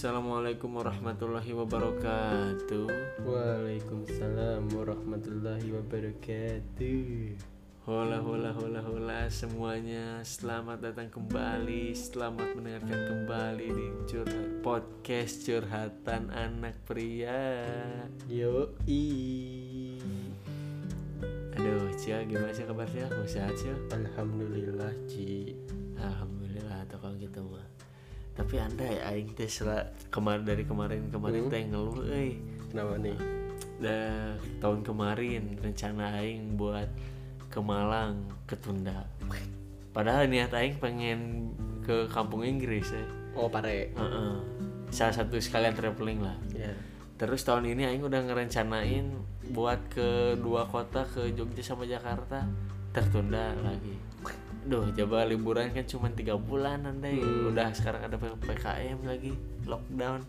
Assalamualaikum warahmatullahi wabarakatuh. Waalaikumsalam warahmatullahi wabarakatuh. Hola hola hola hola semuanya Selamat datang kembali Selamat mendengarkan kembali di curhat, podcast curhatan anak pria Yo i. Aduh Cia gimana sih kabar Cia? Mau sehat Cia? Alhamdulillah Ci. Alhamdulillah atau kalau gitu mah Tapi anda ya Aing teh kemarin dari kemarin kemarin teh ngeluh euy Kenapa nih? Dah tahun kemarin rencana Aing buat ke Malang ketunda Padahal niat Aing pengen ke kampung Inggris ya Oh pare. Heeh. Salah satu sekalian traveling lah Ya. Terus tahun ini Aing udah ngerencanain buat ke dua kota ke Jogja sama Jakarta tertunda lagi. Duh, coba liburan kan cuma tiga bulan andai. Udah sekarang ada PPKM lagi, lockdown.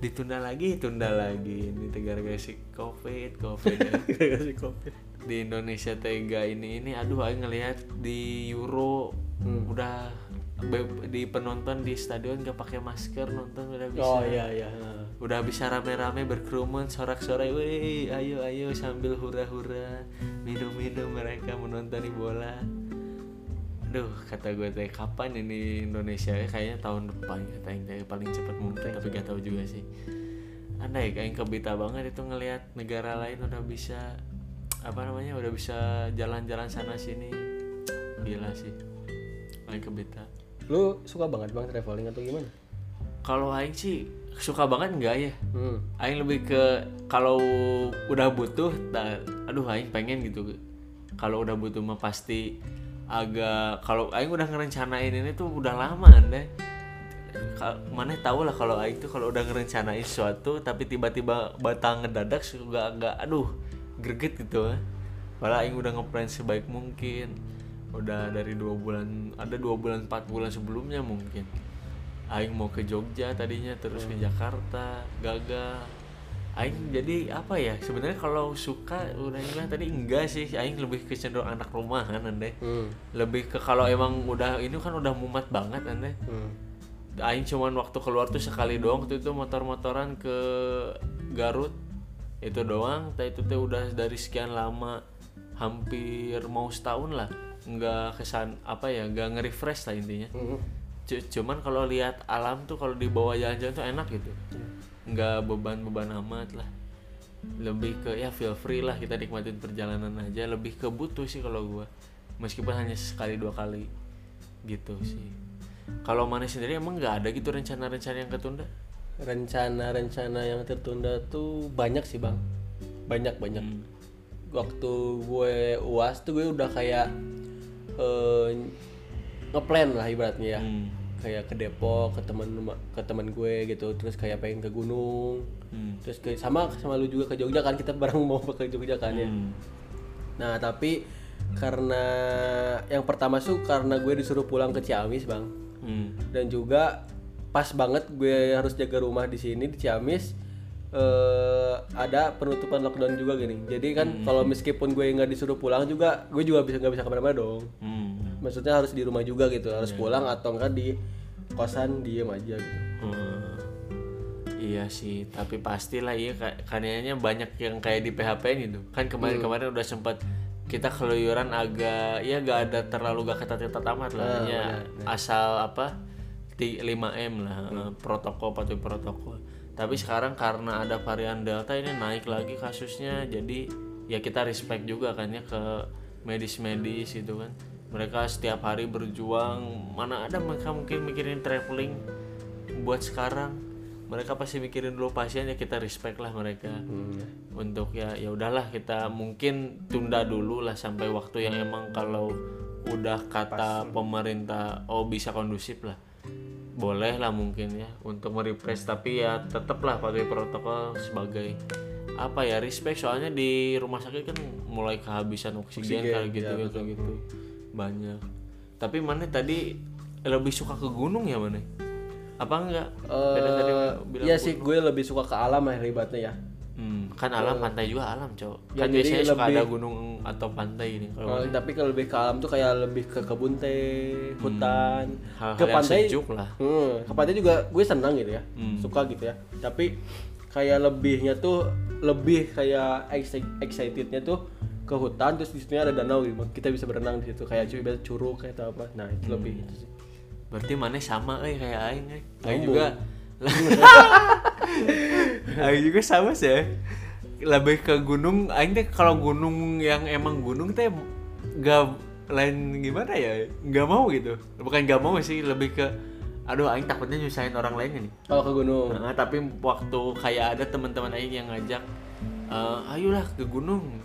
Ditunda lagi, tunda lagi. Ini gara-gara si Covid, Covid. ya. si covid. di Indonesia tega ini ini aduh Aing ngelihat di Euro udah be- di penonton di stadion gak pakai masker nonton udah bisa Oh iya iya. udah bisa rame-rame berkerumun sorak-sorai weh ayo ayo sambil hura-hura minum-minum mereka menonton di bola Duh kata gue teh kapan ini Indonesia ya kayaknya tahun depan kata yang teh paling cepat mungkin tapi gak tahu juga sih andai kayak kebita banget itu ngelihat negara lain udah bisa apa namanya udah bisa jalan-jalan sana sini gila sih paling kebita Lu suka banget bang traveling atau gimana? kalau Aing sih suka banget enggak ya Hmm. Aing lebih ke kalau udah butuh, ta- aduh Aing pengen gitu. Kalau udah butuh mah pasti agak kalau Aing udah ngerencanain ini tuh udah lama deh. Mana tahu lah kalau Aing tuh kalau udah ngerencanain sesuatu tapi tiba-tiba batang ngedadak suka agak aduh greget gitu. Padahal Aing udah ngeplan sebaik mungkin. Udah dari dua bulan, ada dua bulan empat bulan sebelumnya mungkin. Aing mau ke Jogja tadinya terus ke Jakarta gagal Aing jadi apa ya sebenarnya kalau suka udah bilang tadi enggak sih. Aing lebih ke cenderung anak rumahan ande Hmm. lebih ke kalau emang udah ini kan udah mumat banget ande Hmm. Aing cuman waktu keluar tuh sekali doang tuh itu motor-motoran ke Garut. Itu doang tapi itu tuh udah dari sekian lama hampir mau setahun lah. Nggak kesan apa ya nggak nge-refresh lah intinya. Hmm. C- cuman kalau lihat alam tuh kalau dibawa jalan-jalan tuh enak gitu nggak beban-beban amat lah lebih ke ya feel free lah kita nikmatin perjalanan aja lebih ke butuh sih kalau gua meskipun hanya sekali dua kali gitu sih kalau mana sendiri emang nggak ada gitu rencana-rencana yang ketunda Rencana-rencana yang tertunda tuh banyak sih bang. Banyak banyak. Waktu gue uas tuh gue udah kayak eh, ngeplan lah ibaratnya ya. Hmm. Kayak ke Depok ke teman ke teman gue gitu terus kayak pengen ke gunung Hmm. terus ke sama sama lu juga ke Jogja kan kita bareng mau ke Jogja kan ya Hmm. nah tapi karena yang pertama tuh karena gue disuruh pulang ke Ciamis bang Hmm. dan juga pas banget gue harus jaga rumah di sini di Ciamis eh ada penutupan lockdown juga gini jadi kan kalau meskipun gue nggak disuruh pulang juga gue juga bisa nggak bisa ke mana-mana dong Hmm. Maksudnya harus di rumah juga gitu harus pulang atau enggak di kosan diem aja gitu Hmm. Iya sih, tapi pastilah iya ka- kayaknya banyak yang kayak di PHP gitu. Kan kemarin-kemarin udah sempat kita keluyuran agak ya gak ada terlalu gak ketat-ketat amat lah. hanya asal apa di 5M lah eh, protokol patuhi protokol. Tapi sekarang karena ada varian Delta ini naik lagi kasusnya jadi ya kita respect juga kan ya ke medis-medis itu kan. Mereka setiap hari berjuang, mana ada mereka mungkin mikirin traveling buat sekarang. Mereka pasti mikirin dulu pasien ya kita respect lah mereka. Untuk ya ya udahlah kita mungkin tunda dulu lah sampai waktu yang emang kalau udah kata pemerintah oh bisa kondusif lah. Boleh lah mungkin ya untuk merefresh. Tapi ya tetaplah pakai protokol sebagai apa ya respect. Soalnya di rumah sakit kan mulai kehabisan oksigen, kayak gitu gitu gitu banyak tapi mana tadi lebih suka ke gunung ya mana apa enggak Beda tadi bilang iya sih gue lebih suka ke alam lah ribatnya ya Hmm, kan alam pantai juga alam cowok Ya, kan jadi biasanya suka lebih- ada gunung atau pantai ini kalau Oh, tapi kalau lebih ke alam tuh kayak lebih ke kebun teh, hutan, hal-hal ke yang pantai. sejuk lah. Hmm, ke pantai juga gue senang gitu ya, Hmm. suka gitu ya. Tapi kayak lebihnya tuh lebih kayak exci- excitednya tuh ke hutan terus di situ ada danau gitu. Kita bisa berenang di situ kayak cuy curug kayak atau apa. Nah, itu lebih Hmm. itu sih. berarti mana sama eh kayak aing eh aing juga aing juga sama sih eh. lebih ke gunung aing teh kalau gunung yang emang gunung teh gak lain gimana ya nggak mau gitu bukan nggak mau sih lebih ke aduh aing takutnya nyusahin orang lainnya nih Kalau ke gunung. Nah, tapi waktu kayak ada teman-teman aing yang ngajak "Eh, ayolah ke gunung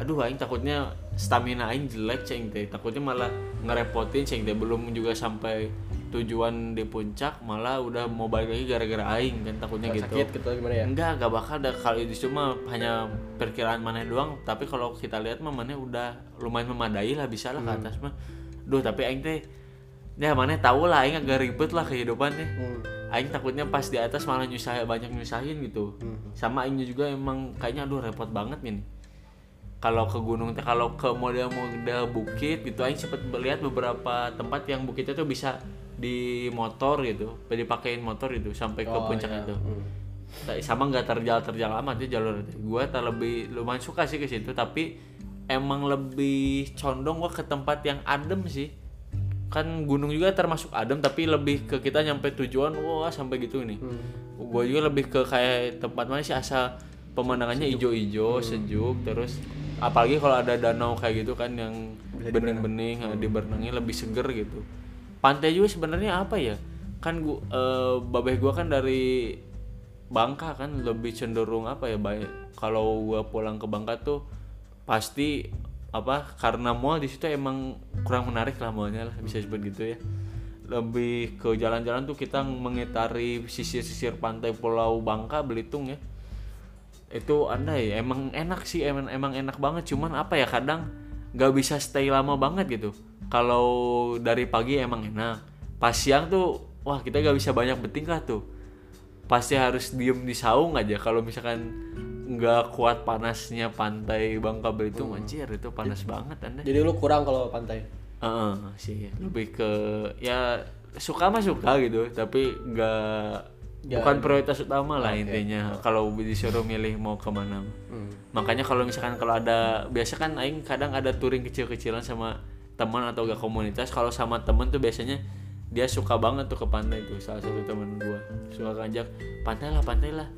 aduh aing takutnya stamina aing jelek ceng teh takutnya malah ngerepotin ceng teh belum juga sampai tujuan di puncak malah udah mau balik lagi gara-gara aing kan takutnya Nggak gitu sakit gitu gimana ya? enggak enggak bakal ada kalau itu cuma hanya perkiraan mana doang tapi kalau kita lihat mah mana udah lumayan memadai lah bisa lah ke atas mah duh tapi aing teh ya mana tahu lah aing agak ribet lah kehidupannya Hmm. Aing takutnya pas di atas malah nyusah banyak nyusahin gitu. Hmm. Sama Aingnya juga emang kayaknya aduh repot banget nih. Kalau ke gunung teh kalau ke model-model bukit gitu Aing sempet melihat beberapa tempat yang bukitnya tuh bisa di motor gitu, dipakein motor itu sampai ke Oh, puncak iya. itu. Hmm. Sama nggak terjal terjal amat itu jalur itu. Gua terlebih lumayan suka sih ke situ tapi emang lebih condong gua ke tempat yang adem sih kan gunung juga termasuk adem tapi lebih ke kita nyampe tujuan wah sampai gitu nih Hmm. gue juga lebih ke kayak tempat mana sih asal pemandangannya hijau-hijau sejuk terus apalagi kalau ada danau kayak gitu kan yang bening-bening eh, diberenangi lebih seger gitu. Pantai juga sebenarnya apa ya? Kan gua eh, babeh gua kan dari Bangka kan lebih cenderung apa ya baik kalau gua pulang ke Bangka tuh pasti apa karena mall di situ emang kurang menarik lah mallnya lah bisa disebut gitu ya. Lebih ke jalan-jalan tuh kita mengitari sisir-sisir pantai Pulau Bangka Belitung ya itu andai emang enak sih emang emang enak banget. Cuman apa ya kadang nggak bisa stay lama banget gitu. Kalau dari pagi emang enak. Pas siang tuh wah kita nggak bisa banyak bertingkah tuh. Pasti harus diem di saung aja. Kalau misalkan nggak kuat panasnya pantai Bangka Belitung anjir itu panas banget anda Jadi lu kurang kalau pantai. Heeh, sih. Lebih ke ya suka mah suka gitu. Tapi nggak Ya, bukan prioritas utama lah intinya kalau disuruh milih mau ke mana Hmm. makanya kalau misalkan kalau ada biasa kan aing kadang ada touring kecil-kecilan sama teman atau gak komunitas kalau sama temen tuh biasanya dia suka banget tuh ke pantai tuh salah satu temen gua. Suka ngajak pantai lah pantai lah.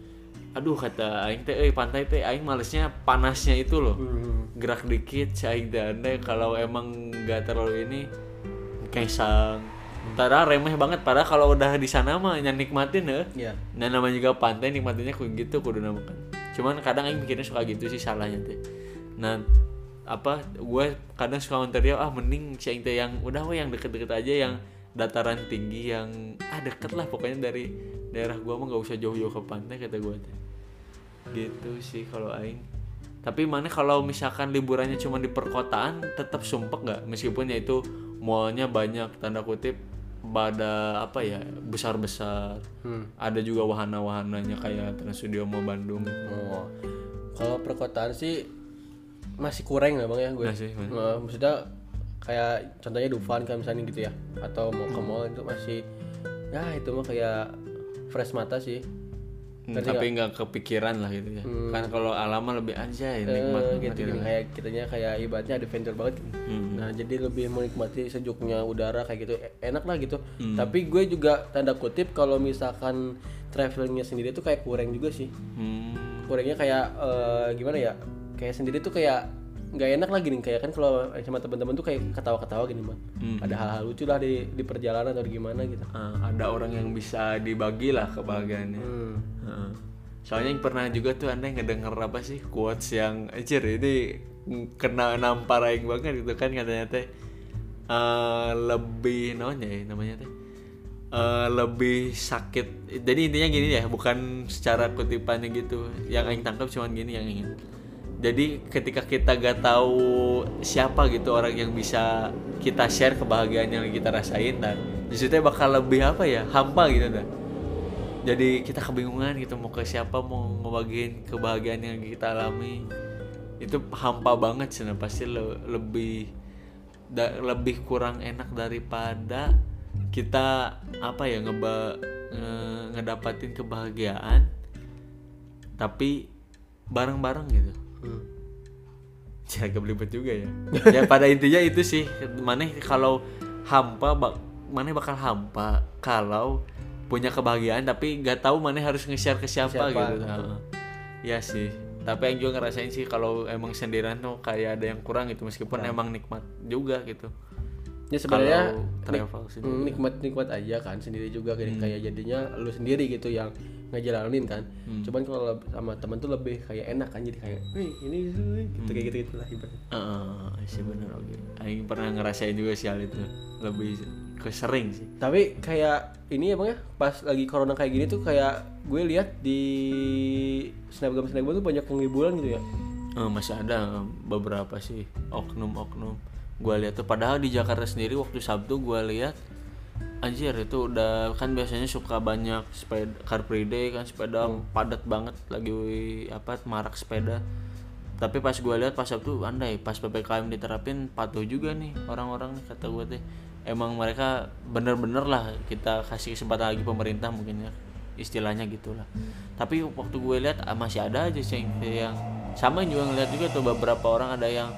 Aduh kata aing teh eh pantai teh aing malesnya panasnya itu loh. Hmm. gerak dikit cai dana kalau emang nggak terlalu ini kesang Padahal remeh banget. Padahal kalau udah di sana mah yang nikmatin ya Iya. nah namanya juga pantai nikmatinnya kayak gitu kudu namakan. Cuman kadang aing mikirnya suka gitu sih salahnya teh. Nah apa gue kadang suka ngonter ah mending si teh yang udah we yang deket-deket aja yang dataran tinggi yang ah deket lah pokoknya dari daerah gua mah nggak usah jauh-jauh ke pantai kata gue teh. Gitu sih kalau aing. Tapi mana kalau misalkan liburannya cuma di perkotaan tetap sumpek nggak? Meskipun ya itu mallnya banyak tanda kutip pada apa ya besar besar Hmm. ada juga wahana-wahananya kayak Trans Studio Mall Bandung Oh. Kalau perkotaan sih masih kurang lah bang ya gue. Masih, masih. Nah, maksudnya kayak contohnya Dufan kan misalnya gitu ya, atau mau ke mall itu masih ya itu mah kayak fresh mata sih. Hmm, tapi nggak kepikiran lah gitu ya kan kalau alam mah lebih anjay nikmat Eh, nikmat gitu, gitu. kayak kitanya kayak ibaratnya adventure banget. Hmm. Nah jadi lebih menikmati sejuknya udara kayak gitu E- enak lah gitu. Hmm. Tapi gue juga tanda kutip kalau misalkan travelingnya sendiri tuh kayak kurang juga sih. Hmm, kurangnya kayak eh, gimana ya kayak sendiri tuh kayak nggak enak lagi nih kayak kan kalau sama teman-teman tuh kayak ketawa-ketawa gini bang Hmm. ada hal-hal lucu lah di di perjalanan atau gimana gitu. Ah, ada orang yang bisa dibagi lah kebahagiaannya. Hmm. Heeh. Soalnya yang pernah juga tuh anda ngedenger apa sih quotes yang anjir ini kena nampar aing banget gitu kan katanya teh. Eh, lebih naonnya ya namanya teh? Eh, lebih sakit. Jadi intinya gini ya bukan secara kutipannya gitu. Yang aing tangkap cuman gini yang ingin jadi ketika kita gak tahu siapa gitu orang yang bisa kita share kebahagiaan yang kita rasain dan di situ bakal lebih apa ya hampa gitu dah jadi kita kebingungan gitu mau ke siapa mau ngebagiin kebahagiaan yang kita alami. Itu hampa banget sih pasti le- lebih da- lebih kurang enak daripada kita apa ya ngeba nge- ngedapatin kebahagiaan tapi bareng-bareng gitu Hmm. agak belibet juga ya ya pada intinya itu sih mana kalau hampa bak mana bakal hampa kalau punya kebahagiaan tapi nggak tahu mana harus nge-share ke siapa, Siapa, gitu. Nah, ya sih tapi yang juga ngerasain sih kalau emang sendirian tuh kayak ada yang kurang gitu meskipun emang nikmat juga gitu ya sebenarnya sendiri. Hmm, nikmat-nikmat aja kan sendiri juga kayak kayak jadinya lu sendiri gitu yang ngejalanin kan. Cuman kalau sama temen tuh lebih kayak enak kan jadi kayak wih ini wih," gitu kayak gitu gitulah ibaratnya. Heeh, sih bener oke Aing pernah ngerasain juga sih hal itu. Lebih ke sering sih. Tapi kayak ini ya bang ya pas lagi corona kayak gini tuh kayak gue lihat di snapgram snapgram tuh banyak penghiburan gitu ya. Eh, masih ada beberapa sih oknum-oknum. Gue lihat tuh padahal di Jakarta sendiri waktu Sabtu gue lihat anjir itu udah kan biasanya suka banyak sepeda car free day kan sepeda padat banget lagi apa marak sepeda. Tapi pas gue lihat pas Sabtu andai pas ppkm diterapin patuh juga nih orang-orang nih kata gue teh. Emang mereka bener-bener lah kita kasih kesempatan lagi pemerintah mungkin ya istilahnya gitulah. Tapi waktu gue lihat ah, masih ada aja sih yang- yang sama juga ngeliat juga tuh beberapa orang ada yang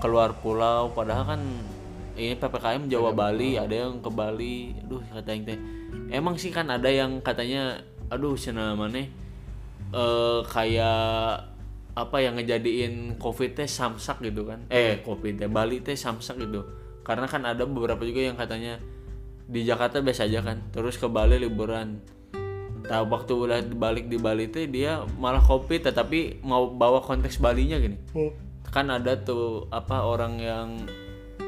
keluar pulau padahal kan ini ppkm Jawa Bali ada yang ke Bali. Aduh kata yang teh. Emang sih kan ada yang katanya aduh cina mana eh kayak apa yang ngejadiin covid teh samsak gitu kan. Eh covid teh Bali teh samsak gitu. Karena kan ada beberapa juga yang katanya di Jakarta biasa aja kan. Terus ke Bali liburan. Tahu waktu udah balik di Bali teh dia malah covid tetapi mau bawa konteks Balinya gini. Kan ada tuh apa orang yang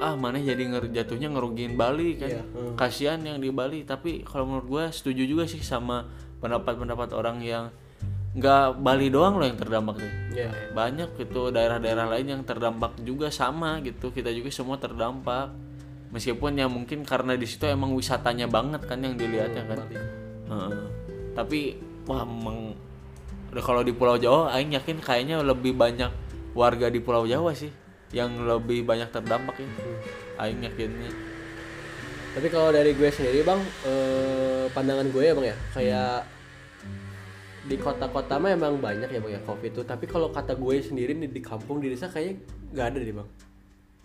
ah mana jadi nger- jatuhnya ngerugiin Bali kan. Iya, hmm. kasihan yang di Bali. Tapi kalau menurut gue setuju juga sih sama pendapat-pendapat orang yang nggak Bali doang loh yang terdampak nih ya banyak gitu daerah-daerah lain yang terdampak juga sama gitu. Kita juga semua terdampak. Meskipun ya mungkin karena di situ emang wisatanya banget kan yang dilihatnya kan. Bali. Heeh. tapi wah udah kalau di Pulau Jawa Aing yakin kayaknya lebih banyak warga di Pulau Jawa sih yang lebih banyak terdampak ya. Aing yakinnya. Tapi kalau dari gue sendiri bang, eh, pandangan gue ya bang ya, kayak di kota-kota mah emang banyak ya bang ya covid itu. Tapi kalau kata gue sendiri nih di kampung di desa kayaknya nggak ada deh bang.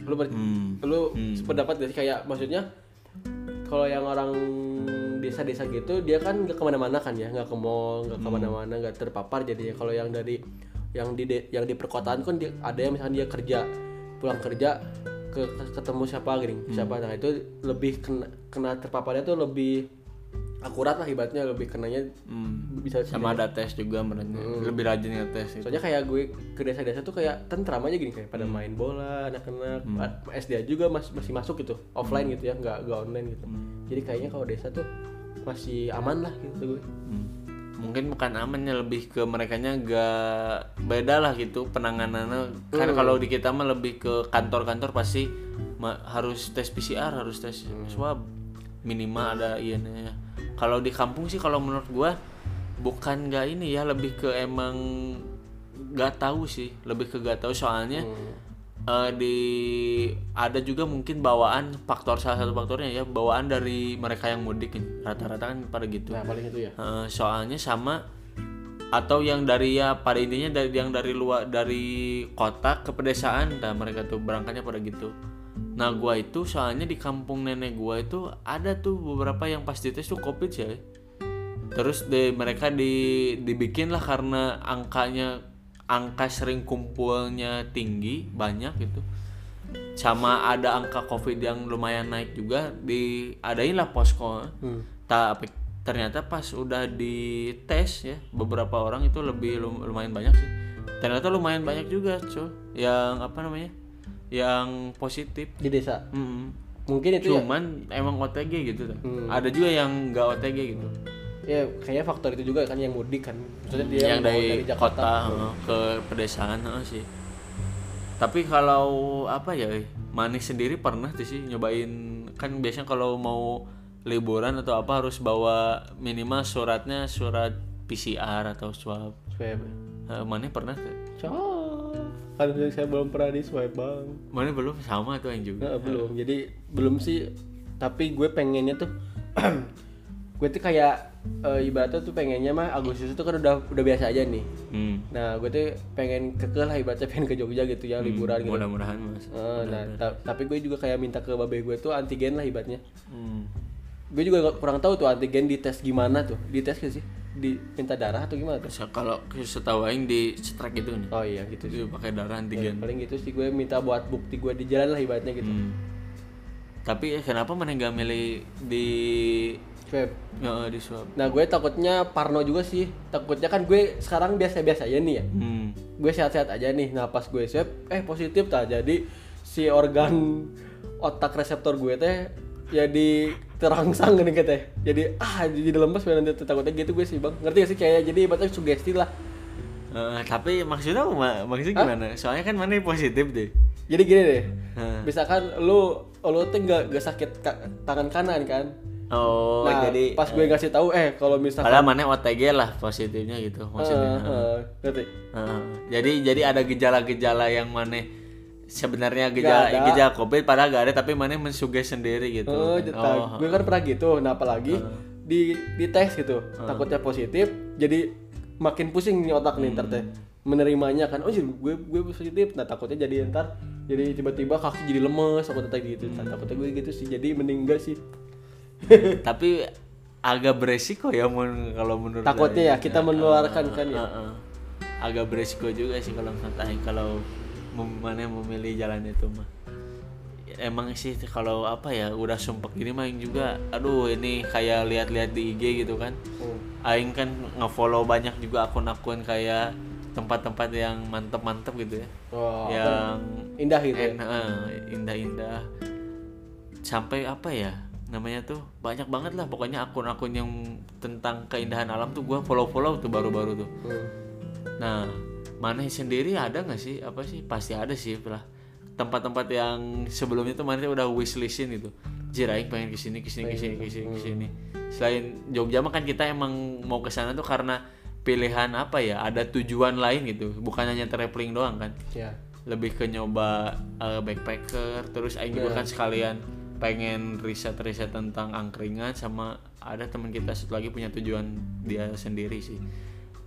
Lu ber- Hmm. lu sependapat gak sih? Kayak maksudnya kalau yang orang desa-desa gitu dia kan nggak ke mana-mana kan ya? Nggak ke mall nggak ke mana-mana nggak terpapar jadinya. Kalau yang dari yang di de- yang di perkotaan kan dia, ada yang misalnya dia kerja pulang kerja ke, ke- ketemu siapa gini siapa. Nah itu lebih kena, kena terpaparnya tuh lebih akurat lah ibaratnya lebih kenanya Hmm. bisa sama ada tes juga mereka lebih rajin ngetes itu. Soalnya kayak gue ke desa-desa tuh kayak tentram aja gini kayak pada main bola anak-anak A- SD juga mas- masih masuk gitu offline gitu ya nggak nggak online gitu. Jadi kayaknya kalau desa tuh masih aman lah gitu gue. Hmm. Mungkin bukan amannya lebih ke mereka nya gak beda lah gitu penanganannya. Kan kalau di kita mah lebih ke kantor-kantor pasti harus tes PCR harus tes swab minimal ada iya kalau di kampung sih kalau menurut gua bukan gak ini ya lebih ke emang gak tahu sih lebih ke gak tahu. Soalnya eh, di ada juga mungkin bawaan faktor salah satu faktornya ya bawaan dari mereka yang mudik ini. rata-rata kan pada gitu. Nah paling itu ya. Eh, soalnya sama atau yang dari ya pada intinya dari yang dari luar dari kota ke pedesaan dah mereka tuh berangkatnya pada gitu. Nah gua itu soalnya di kampung nenek gua itu ada tuh beberapa yang pasti tes tuh covid ya terus di mereka di dibikin lah karena angkanya angka sering kumpulnya tinggi banyak gitu. Sama ada angka covid yang lumayan naik juga diadain lah posko. Hmm. tapi ternyata pas udah dites ya beberapa orang itu lebih lum- lumayan banyak sih. Ternyata lumayan banyak juga cuy. Yang apa namanya? Yang positif. Di desa? Mm-mm. mungkin itu ya? Cuman emang OTG gitu tuh. Hmm. ada juga yang nggak OTG gitu ya kayaknya faktor itu juga kan yang mudik kan maksudnya dia yang mau dari, kota heeh, ke pedesaan heeh, sih tapi kalau apa ya manis sendiri pernah tuh sih nyobain kan biasanya kalau mau liburan atau apa harus bawa minimal suratnya surat PCR atau swab Swipe. Eh, mana pernah tuh. Kan saya belum pernah di swipe bang. mana belum sama tuh yang juga Nggak, belum. Jadi belum sih. Tapi gue pengennya tuh, gue tuh kayak eh, ibaratnya tuh pengennya mah Agustus itu kan udah udah biasa aja nih. hmm. Nah gue tuh pengen keke lah ibaratnya pengen ke Jogja gitu ya liburan gitu. mudah-mudahan mas Eh, nah ta- tapi gue juga kayak minta ke babe gue tuh antigen lah ibaratnya. Hmm. Gue juga kurang tahu tuh antigen dites gimana tuh. Dites gak sih? Di minta darah atau gimana tuh? So, kalau setahu aing di strike itu nih Oh iya gitu sih. itu pakai darah antigen Paling gitu sih gue minta buat bukti gue di jalan lah ibaratnya gitu. Hmm. tapi kenapa mana nggak milih di Swab. ya, di swab Nah gue takutnya parno juga sih. Takutnya kan gue sekarang biasa-biasa aja nih ya. hmm. Gue sehat-sehat aja nih. Nah pas gue swab, eh positif tak. Jadi si organ otak reseptor gue teh jadi terangsang gini katanya. Jadi ah jadi lemes nanti takutnya gitu gue sih bang. Ngerti gak sih kayak jadi ibaratnya sugesti lah. Eh, tapi maksudnya ma- maksudnya gimana soalnya kan mana positif deh Jadi gini deh. Hah. Misalkan lu lu tuh nggak nggak sakit ka- tangan kanan kan. Oh nah, jadi pas gue ngasih tahu eh kalau misalkan padahal mana OTG lah positifnya gitu maksudnya Eh, eh, ngerti? Heeh. jadi jadi ada gejala-gejala yang mana sebenarnya gejala gejala covid padahal gak ada tapi mana mensuges sendiri gitu Oh, oh, gue kan pernah gitu. Nah, apalagi di di tes gitu. Takutnya positif, jadi makin pusing nih otak nih ntar teh. Menerimanya kan, oh jadi gue gue positif. Nah, takutnya jadi ntar jadi tiba-tiba kaki jadi lemes aku tadi gitu. Nah, takutnya gue gitu sih. Jadi mending enggak sih. Tapi agak beresiko ya mun kalau menurut Takutnya ya kita menularkan kan ya. Heeh. agak beresiko juga sih kalau Aing kalau mem- mana memilih jalan itu mah emang sih kalau apa ya udah sumpek gini mah juga aduh ini kayak lihat-lihat di IG gitu kan Hmm. Aing kan ngefollow banyak juga akun-akun kayak tempat-tempat yang mantep-mantep gitu ya Oh, yang indah gitu ya. indah-indah sampai apa ya namanya tuh banyak banget lah. Pokoknya akun-akun yang tentang keindahan alam tuh gua follow-follow tuh baru-baru tuh. Hmm. nah mana sendiri ada nggak sih? Apa sih? Pasti ada sih lah. Tempat-tempat yang sebelumnya tuh mana udah wishlistin gitu. Jir aing pengen ke sini ke sini ke sini ke sini ke sini selain Jogja mah kan kita emang mau ke sana tuh karena pilihan apa ya? Ada tujuan lain gitu. Bukan hanya traveling doang kan. Ya. lebih ke nyoba uh, backpacker terus aing juga kan sekalian pengen riset-riset tentang angkringan sama ada teman kita satu lagi punya tujuan dia sendiri sih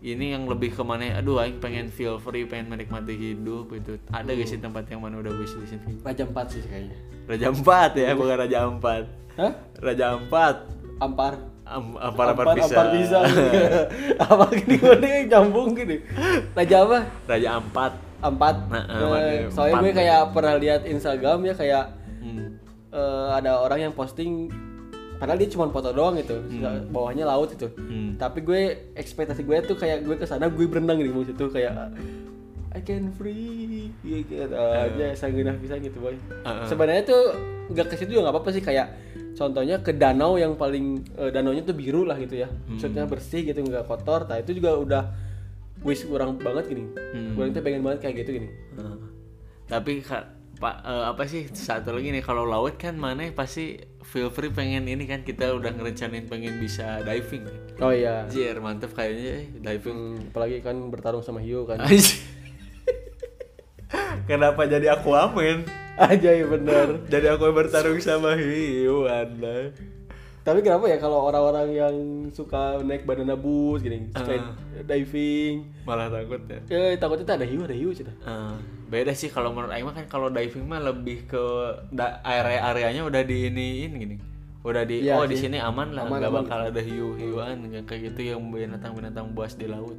ini yang lebih ke mana aduh aing pengen feel free pengen menikmati hidup itu ada gak sih tempat yang mana udah di sini Raja empat sih kayaknya. Raja Empat ya bukan Raja Empat Hah? Raja Empat Ampar. Am- Ampar Ampar bisa Ampar bisa. apa gini gini nyambung gini. Raja apa? Raja Empat Empat. Nah, makanya soalnya empat. gue kayak pernah lihat Instagram ya kayak hmm. eh, ada orang yang posting padahal dia cuma foto doang gitu bawahnya laut itu. Hmm. tapi gue ekspektasi gue tuh kayak gue ke sana gue berenang di situ kayak I can free gitu. Aja sangguna bisa gitu boy. Heeh. sebenarnya tuh nggak ke situ juga nggak apa-apa sih kayak contohnya ke danau yang paling eh, danaunya tuh biru lah gitu ya. Maksudnya bersih gitu nggak kotor. Nah itu juga udah wish kurang banget gini. Hmm. gue tuh pengen banget kayak gitu gini. Nah, tapi Kak, Pak eh, apa sih satu lagi nih kalau laut kan mana pasti feel free pengen ini kan kita udah ngerencanain pengen bisa diving. oh iya Jir mantep kayaknya eh, diving. Hmm, apalagi kan bertarung sama hiu kan. Kenapa jadi aku amin? aja ya bener Jadi aku yang bertarung sama hiu anda. Tapi kenapa ya kalau orang-orang yang suka naik banana bus gini, Ah. diving, Malah takut ya. ya takutnya tuh ada hiu, ada hiu cina. Eh, beda sih kalau menurut Aing kan kalau diving mah lebih ke da- area-areanya udah di iniin gini. Udah di Iya oh di sini aman lah, Aman, nggak aman bakal ada hiu-hiuan kayak gitu yang binatang-binatang buas di laut.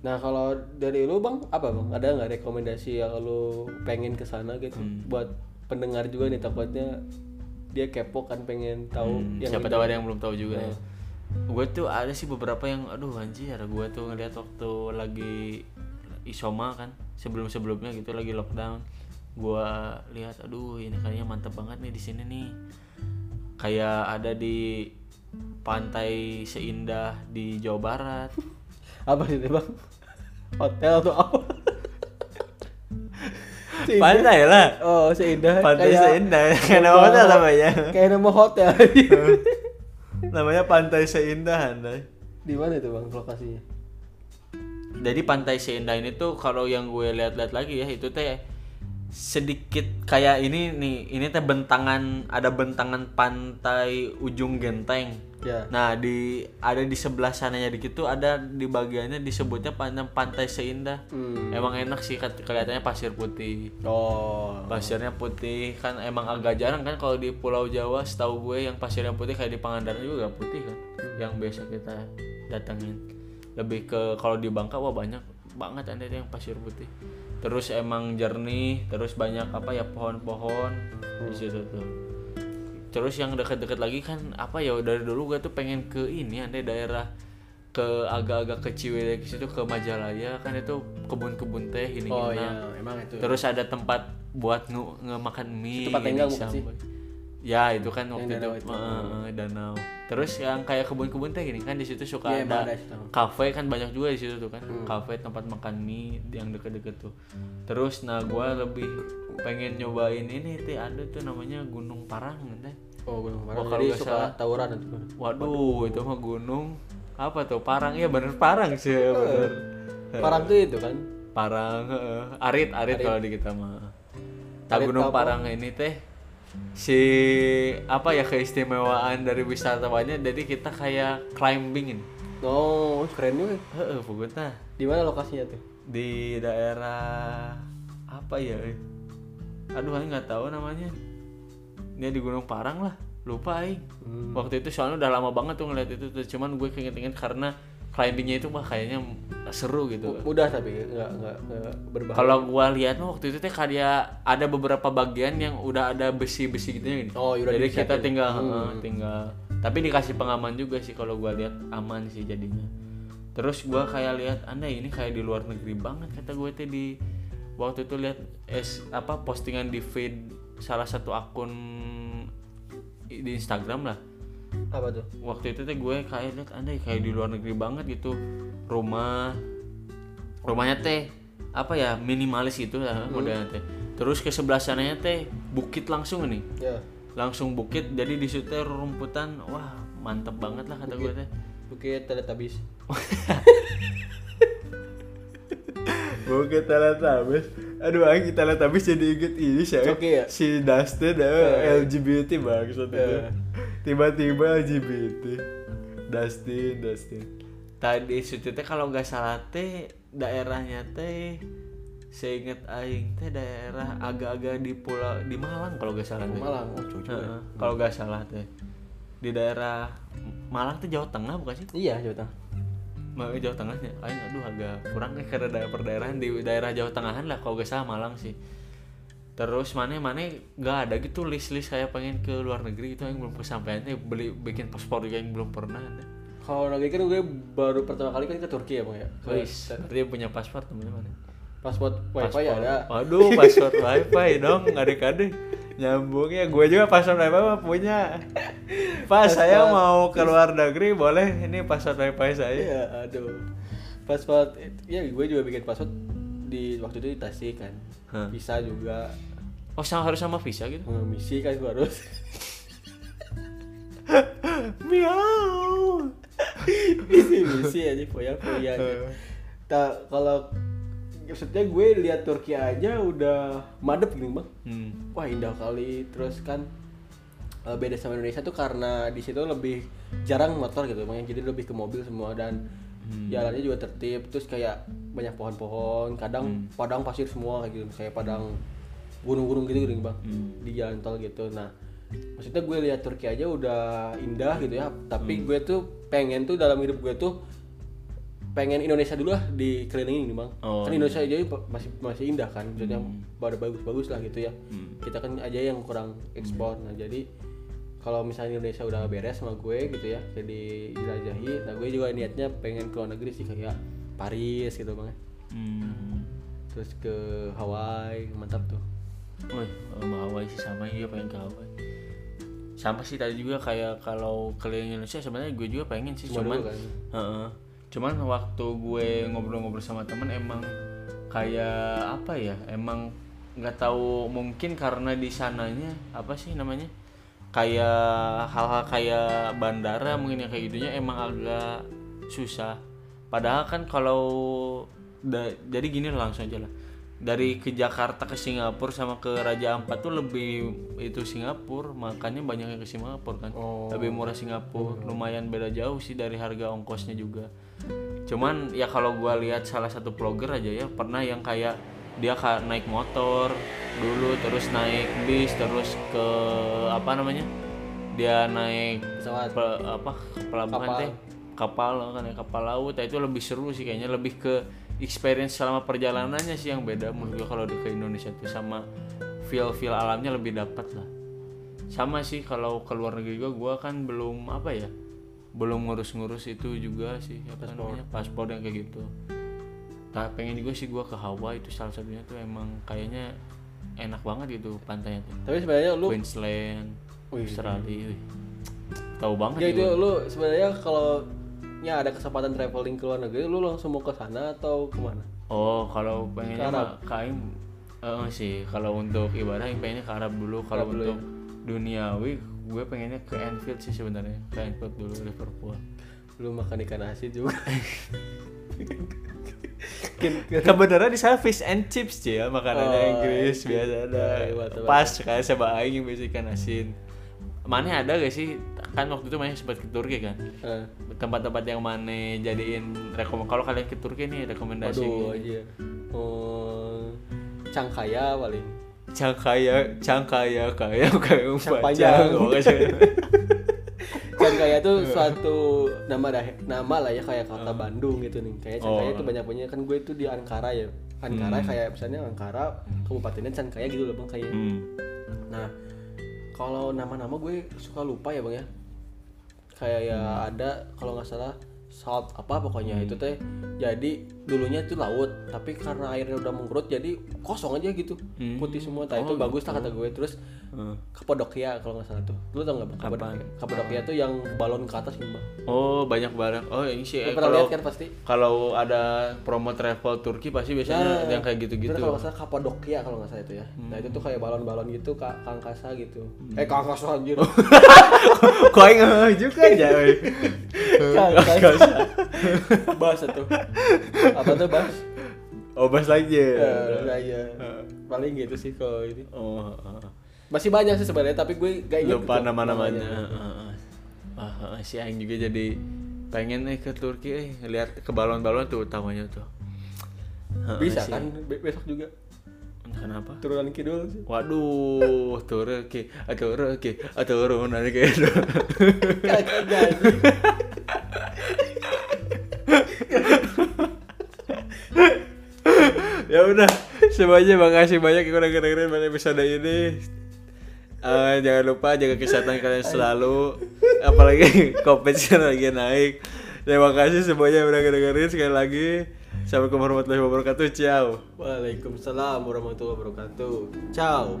Nah kalau dari lu bang, apa bang? Ada nggak rekomendasi yang lu pengen ke sana gitu? Hmm. Buat pendengar juga nih takutnya dia kepo kan pengen tahu Hmm, yang siapa tahu ada yang belum tahu juga ya. Nah. Gue tuh ada sih beberapa yang aduh anjir gue tuh ngeliat waktu lagi isoma kan sebelum-sebelumnya gitu lagi lockdown. Gue lihat aduh ini kayaknya mantep banget nih di sini nih. Kayak ada di pantai seindah di Jawa Barat. Apa sih bang? Hotel atau apa? pantai lah. Oh seindah. Pantai kayak seindah. Kayak nama hotel namanya. Kayak nama hotel. Namanya pantai seindah Andai. di mana itu bang lokasinya jadi pantai seindah ini tuh kalau yang gue lihat-lihat lagi ya itu teh sedikit kayak ini nih ini teh bentangan ada bentangan pantai ujung genteng. Ya. Nah di ada di sebelah sananya dikit tuh ada di bagiannya disebutnya pantai pantai seindah. Hmm. emang enak sih kelihatannya pasir putih. Oh. Pasirnya putih kan emang agak jarang kan kalau di Pulau Jawa setahu gue yang pasirnya putih kayak di Pangandaran juga putih kan yang biasa kita datengin lebih ke kalau di Bangka wah banyak banget ada yang pasir putih terus emang jernih terus banyak apa ya pohon-pohon di situ tuh terus yang dekat-dekat lagi kan apa ya dari dulu gue tuh pengen ke ini ada daerah ke agak-agak ke Ciwidey ke situ ke Majalaya kan itu kebun-kebun teh ini oh ya emang itu Terus ada tempat buat nge, nge- mie. Tempat tenggang ini bukan sih? Ya itu kan waktu danau itu, itu. eh, eh, danau. Terus yang kayak kebun-kebun teh gini kan di situ suka emang ada kafe kan banyak juga di situ tuh kan. Hmm. Kafe tempat makan mie yang deket-deket tuh. Terus nah gua lebih pengen nyobain ini teh ada tuh namanya Gunung Parang teh. oh gunung Wah, Parang kalau jadi suka salah. tawuran itu Waduh, itu mah gunung apa tuh Parang ya bener Parang sih ya, bener. Parang tuh itu kan Parang, heeh. arit, arit, kalau di kita mah. Tak Arit Gunung apa? Parang ini teh si apa ya keistimewaan dari wisatawannya jadi kita kayak climbing ini. oh keren juga Heeh, pokoknya di mana lokasinya tuh di daerah apa ya? eh? Aduh, aing nggak tahu namanya. Ini di Gunung Parang lah, lupa aing. Hmm. Waktu itu soalnya udah lama banget tuh ngeliat itu tuh, cuman gue keinget-inget karena climbingnya itu mah kayaknya seru gitu. mudah tapi nggak nggak berbahaya Kalau gua lihat mah waktu itu teh kayak ada beberapa bagian yang udah ada besi-besi gitu gini. Oh, udah Jadi kita ya? tinggal Hmm. heeh, tinggal tapi dikasih pengaman juga sih kalau gua lihat aman sih jadinya. Terus gua kayak lihat anda ini kayak di luar negeri banget kata gue teh di waktu itu lihat es apa postingan di feed salah satu akun di Instagram lah apa tuh? Waktu itu teh gue kayak lihat anda kayak di luar negeri banget gitu. Rumah rumahnya teh apa ya minimalis gitu lah modelnya teh. Terus ke sebelah sananya teh bukit langsung nih ya. Langsung bukit jadi di situ teh rumputan wah mantep banget lah kata gue teh. Bukit teletabis Bukit Teletabis Aduh aing Teletabis jadi inget ini Oke ya? Si Dustin eh, LGBT maksudnya. Eh. Tiba-tiba LGBT Dustin Dustin Tadi situ teh kalau nggak salah teh daerahnya teh Seinget aing teh daerah agak-agak di pulau di Malang kalau nggak salah teh. Malang oh cucu Heeh, kalau nggak salah teh di daerah Malang tuh Jawa Tengah bukan sih? iya Jawa Tengah Mau Jawa Tengahnya, aing aduh agak kurang nih karena daerah perdaerahan di daerah Jawa Tengahan lah kalau gak salah Malang sih. Terus mana mana nggak ada gitu list list kayak pengen ke luar negeri itu yang belum kesampaian nih beli bikin paspor juga yang belum pernah ada. kalau lagi kan gue baru pertama kali kan ke Turki ya bang ya? Wis, dia punya paspor teman-teman. paspor wifi ada. Waduh, paspor wifi dong, adik-adik. Nyambung ya, gue juga paspor wifi mah punya. Pas saya mau ke luar negeri boleh? Ini paspor wifi saya. iya aduh. Paspor ya gue juga bikin paspor di waktu itu di Tasik kan. Bisa juga Oh, sama harus sama visa gitu. misi kan gue harus. Miau. misi misi aja foya foya aja. Tak kalau maksudnya gue lihat Turki aja udah madep gini bang. Hmm. wah indah kali. Terus kan eh, beda sama Indonesia tuh karena di situ lebih jarang motor gitu bang jadi lebih ke mobil semua dan jalannya juga tertib. Terus kayak banyak pohon-pohon kadang padang pasir semua kayak gitu. Kayak padang gunung-gunung gitu gitu bang. Hmm. di jalan tol gitu. Nah maksudnya gue lihat Turki aja udah indah gitu ya. Tapi gue tuh pengen tuh dalam hidup gue tuh pengen Indonesia dulu lah dikelilingin nih bang. Oh, kan Indonesia aja masih masih indah kan. Maksudnya baru bagus-bagus lah gitu ya. Hmm. kita kan aja yang kurang ekspor. Nah jadi kalau misalnya Indonesia udah beres sama gue gitu ya jadi jelajahi nah gue juga niatnya pengen ke luar negeri sih kayak Paris gitu bang ya. Hmm. terus ke Hawaii mantap tuh Woi, sama Hawaii sih sama iya pengen ke Hawaii. Sama sih tadi juga kayak kalau keliling Indonesia sebenarnya gue juga pengen sih Semua cuman kan. Heeh. cuman waktu gue ngobrol-ngobrol sama temen emang kayak apa ya emang nggak tahu mungkin karena di sananya apa sih namanya kayak hal-hal kayak bandara mungkin yang kayak gitunya emang agak susah padahal kan kalau da- jadi gini langsung aja lah dari ke Jakarta ke Singapura sama ke Raja Ampat tuh lebih itu Singapura makanya banyak yang ke Singapura kan Oh. lebih murah Singapura lumayan beda jauh sih dari harga ongkosnya juga cuman ya kalau gua lihat salah satu vlogger aja ya pernah yang kayak dia naik motor dulu terus naik bis terus ke apa namanya dia naik Pesawat. pe- apa pelabuhan Kapal. teh kapal kan ya kapal laut nah, itu lebih seru sih kayaknya lebih ke experience selama perjalanannya sih yang beda menurut gua kalau ke Indonesia tuh sama feel feel alamnya lebih dapat lah sama sih kalau ke luar negeri gua gua kan belum apa ya belum ngurus-ngurus itu juga sih apa namanya paspor yang kayak gitu tak pengen juga sih gua ke Hawaii itu salah satunya tuh emang kayaknya enak banget gitu pantainya tuh Tapi sebenarnya lu Queensland Wih. Australia wih. tahu banget ya itu gua. lu sebenarnya kalau ya ada kesempatan traveling ke luar negeri lu langsung mau ke sana atau ke mana? Oh, kalau pengennya mah kain eh, sih. Kalau untuk ibadah yang pengennya ke Arab dulu. Kalau untuk duniawi gue pengennya ke Anfield sih sebenarnya. Ke Anfield dulu Liverpool. Lu makan ikan asin juga. Kebenaran di sana fish and chips sih ya makanannya Oh, Inggris gitu. biasa ada Ya, mantap, pas kayak saya aing yang biasa ikan asin mana ada gak sih kan waktu itu mana sempat ke Turki kan Eh, tempat-tempat yang mana jadiin rekom kalau kalian ke Turki nih rekomendasi Aduh, iya. Oh, Cangkaya paling. Cangkaya, cangkaya kaya kayak panjang. Cangkaya itu suatu nama dah nama lah ya kayak kota Bandung gitu nih. Kayak Cangkaya Oh. itu banyak punya kan gue itu di Ankara ya. Ankara kayak misalnya Ankara kabupatennya Cangkaya gitu loh bang kayak. Hmm. Nah, kalau nama-nama gue suka lupa ya bang ya. Kayak ya ada kalau nggak salah salt apa pokoknya itu teh. Jadi dulunya itu laut, tapi karena airnya udah mengkerut jadi kosong aja gitu, Hmm. putih semua. Nah itu bagus lah kata gue. Terus Hmm. Kapadokia kalau nggak salah tuh. Lu tau nggak? Kapadokia. Kapadokia tuh yang balon ke atas gitu. Oh banyak barang. Oh ini sih eh, kalau kan pasti? kalau ada promo travel Turki pasti biasanya yang kayak gitu-gitu. Kalau nggak salah Kapadokia kalau nggak salah itu ya. Nah itu tuh kayak balon-balon gitu ke angkasa gitu. Eh ke angkasa anjir. Kau yang juga aja. Angkasa. Bahas tuh. Apa tuh bahas? Oh bahas lagi ya. Eh, nah, iya. Paling gitu sih kalau ini. Oh, ah. Masih banyak sih sebenarnya tapi gue gak inget lupa nama-namanya. namanya. Ah, si Aing juga jadi pengen nih ke Turki eh lihat ke balon-balon tuh utamanya tuh. Bisa si- kan Be- besok juga Kenapa? turunan kidul sih. Waduh, Turki, ah, Turki, ah, turunan. Kagak jadi. Ya udah, semuanya makasih banyak yang udah dengerin pada episode ini. Eh, jangan lupa jaga kesehatan kalian selalu, apalagi covid lagi naik. Terima kasih semuanya yang udah dengerin sekali lagi. Assalamualaikum warahmatullahi wabarakatuh. Ciao. Waalaikumsalam warahmatullahi wabarakatuh. Ciao.